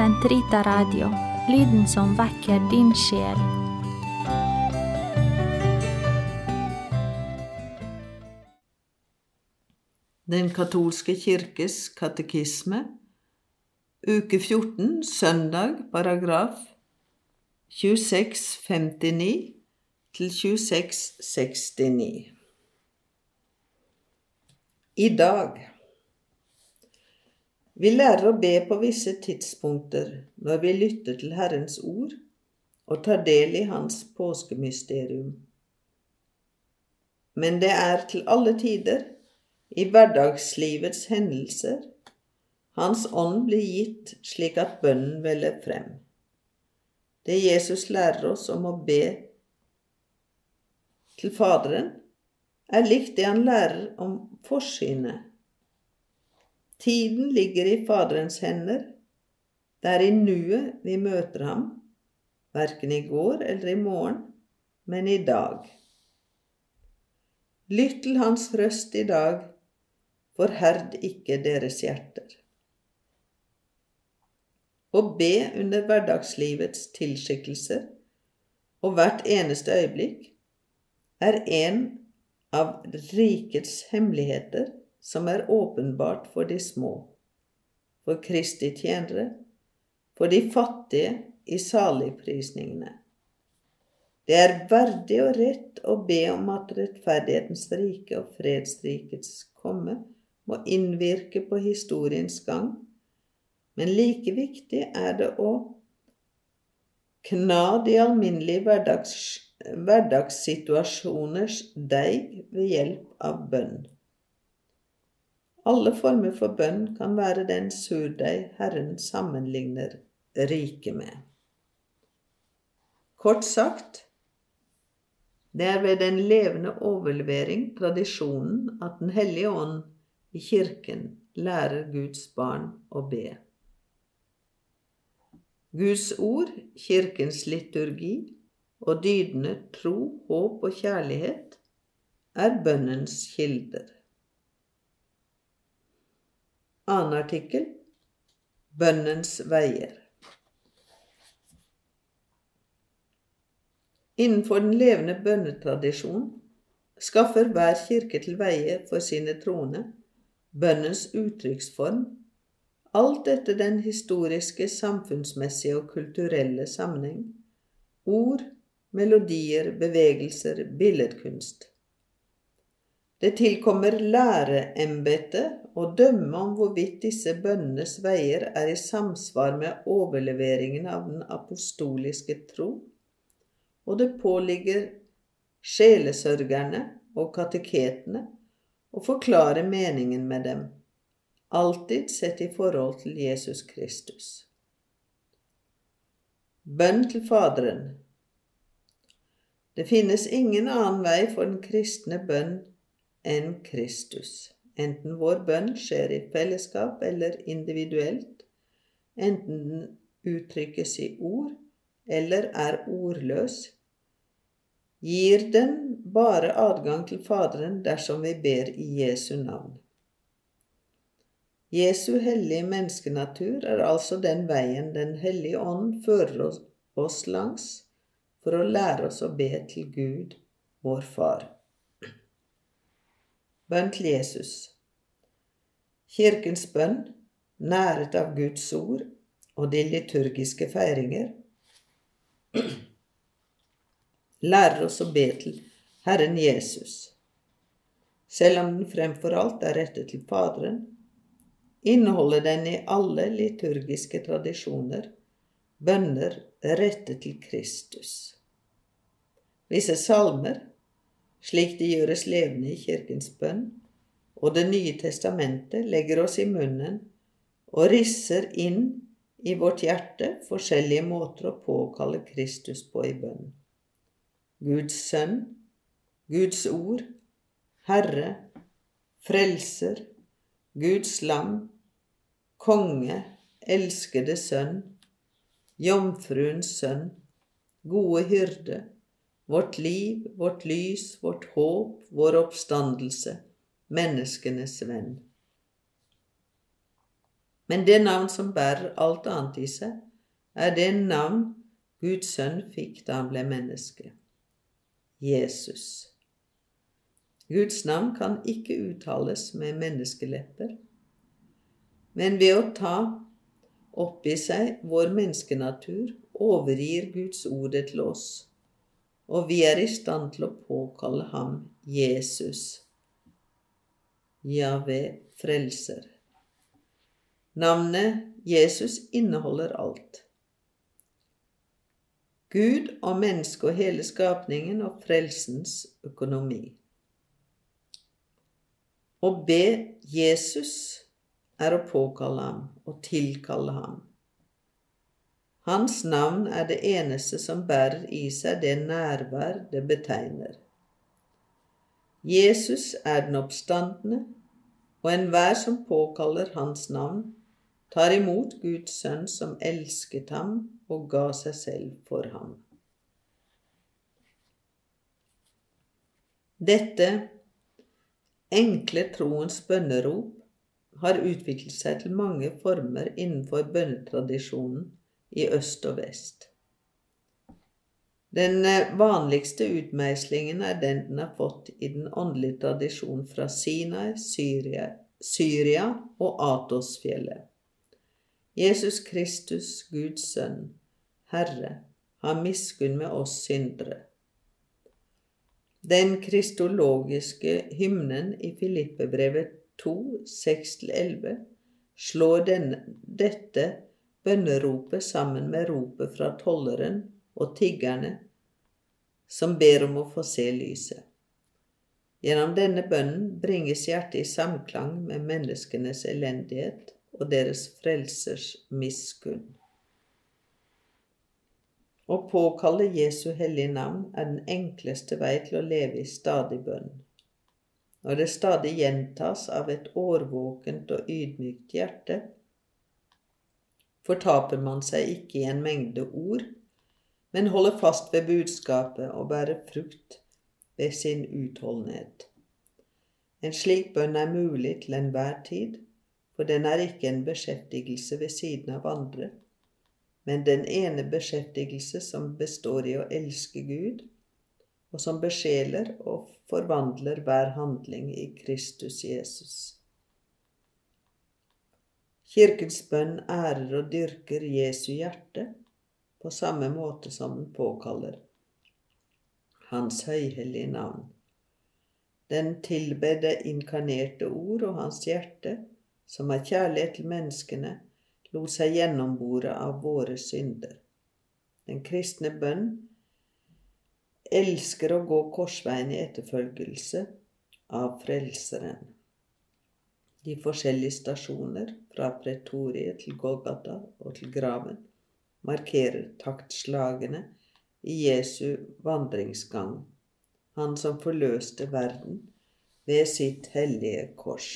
Sentrita Radio, lyden som vekker din sjel. Den katolske kirkes katekisme, uke 14, søndag, paragraf 2659 til 2669. I dag Vi lærer å be på visse tidspunkter når vi lytter til Herrens ord og tar del i Hans påskemysterium. Men det er til alle tider, i hverdagslivets hendelser, Hans ånd blir gitt slik at bønnen veller frem. Det Jesus lærer oss om å be til Faderen, er likt det han lærer om forsynet. Tiden ligger i Faderens hender. Det er i nuet vi møter ham, verken i går eller i morgen, men i dag. Lytt til hans røst i dag, forherd ikke deres hjerter. Å be under hverdagslivets tilskikkelser og hvert eneste øyeblikk er en av rikets hemmeligheter som er åpenbart for de små, for Kristi tjenere, for de fattige i saligprisningene. Det er verdig og rett å be om at rettferdighetens rike og fredsrikets komme må innvirke på historiens gang, men like viktig er det å kna de alminnelige hverdags, hverdagssituasjoners deig ved hjelp av bønn. Alle former for bønn kan være den surdeig Herren sammenligner riket med. Kort sagt, det er ved den levende overlevering, tradisjonen, at Den hellige ånd i Kirken lærer Guds barn å be. Guds ord, Kirkens liturgi og dydende tro, håp og kjærlighet er bønnens kilder. Annen artikkel Bønnens veier. Innenfor den levende bønnetradisjonen skaffer hver kirke til veie for sine troende bønnens uttrykksform, alt etter den historiske, samfunnsmessige og kulturelle sammenheng, ord, melodier, bevegelser, billedkunst. Det tilkommer læreembetet å dømme om hvorvidt disse bønnenes veier er i samsvar med overleveringen av den apostoliske tro, og det påligger sjelesørgerne og kateketene å forklare meningen med dem, alltid sett i forhold til Jesus Kristus. Bønn til Faderen Det finnes ingen annen vei for den kristne bønn enn Kristus. Enten vår bønn skjer i fellesskap eller individuelt, enten den uttrykkes i ord eller er ordløs, gir den bare adgang til Faderen dersom vi ber i Jesu navn. Jesu hellige menneskenatur er altså den veien Den hellige ånd fører oss langs for å lære oss å be til Gud, vår Far. Bønn til Jesus. Kirkens bønn, næret av Guds ord og de liturgiske feiringer, lærer oss å be til Herren Jesus. Selv om den fremfor alt er rettet til Faderen, inneholder den i alle liturgiske tradisjoner bønner rettet til Kristus. Visse salmer slik det gjøres levende i Kirkens bønn, og Det nye testamentet legger oss i munnen og risser inn i vårt hjerte forskjellige måter å påkalle Kristus på i bønn. Guds sønn, Guds ord, Herre, Frelser, Guds lam, Konge, elskede Sønn, Jomfruens sønn, gode hyrde, vårt liv, vårt lys, vårt håp, vår oppstandelse, menneskenes venn. Men det navn som bærer alt annet i seg, er det navn Guds sønn fikk da han ble menneske. Jesus. Guds navn kan ikke uttales med menneskelepper, men ved å ta opp i seg vår menneskenatur overgir Guds ordet til oss, og vi er i stand til å påkalle ham Jesus. Jave frelser. Navnet Jesus inneholder alt. Gud og mennesket og hele skapningen og frelsens økonomi. Å be Jesus er å påkalle ham og tilkalle ham. Hans navn er det eneste som bærer i seg det nærvær det betegner. Jesus er den oppstandende, og enhver som påkaller hans navn, tar imot Guds sønn som elsket ham og ga seg selv for ham. Dette enkle troens bønnerop har utviklet seg til mange former innenfor bønnetradisjonen i øst og vest. Den eh, vanligste utmeislingen er den den har fått i den åndelige tradisjonen fra Sinai, Syria, Syria og Atosfjellet. Jesus Kristus, Guds sønn, Herre, ha miskunn med oss syndere. Den kristologiske hymnen i Filippebrevet 2, 6-11 slår den, dette bønneropet sammen med ropet fra tolleren og tiggerne som ber om å få se lyset. Gjennom denne bønnen bringes hjertet i samklang med menneskenes elendighet og deres frelsers miskunn. Å påkalle Jesu hellige navn er den enkleste vei til å leve i stadig bønn. Når det stadig gjentas av et årvåkent og ydmykt hjerte, fortaper man seg ikke i en mengde ord, men holder fast ved budskapet og bærer frukt ved sin utholdenhet. En slik bønn er mulig til enhver tid, for den er ikke en beskjeftigelse ved siden av andre, men den ene beskjeftigelse som består i å elske Gud, og som besjeler og forvandler hver handling i Kristus Jesus. Kirkens bønn ærer og dyrker Jesu hjerte på samme måte som den påkaller Hans høyhellige navn. Den tilber det inkarnerte ord og Hans hjerte, som av kjærlighet til menneskene, lot seg gjennombore av våre synder. Den kristne bønn elsker å gå korsveien i etterfølgelse av Frelseren de forskjellige stasjoner fra pretoriet til Golgata og til graven markerer taktslagene i Jesu vandringsgang, han som forløste verden ved sitt hellige kors.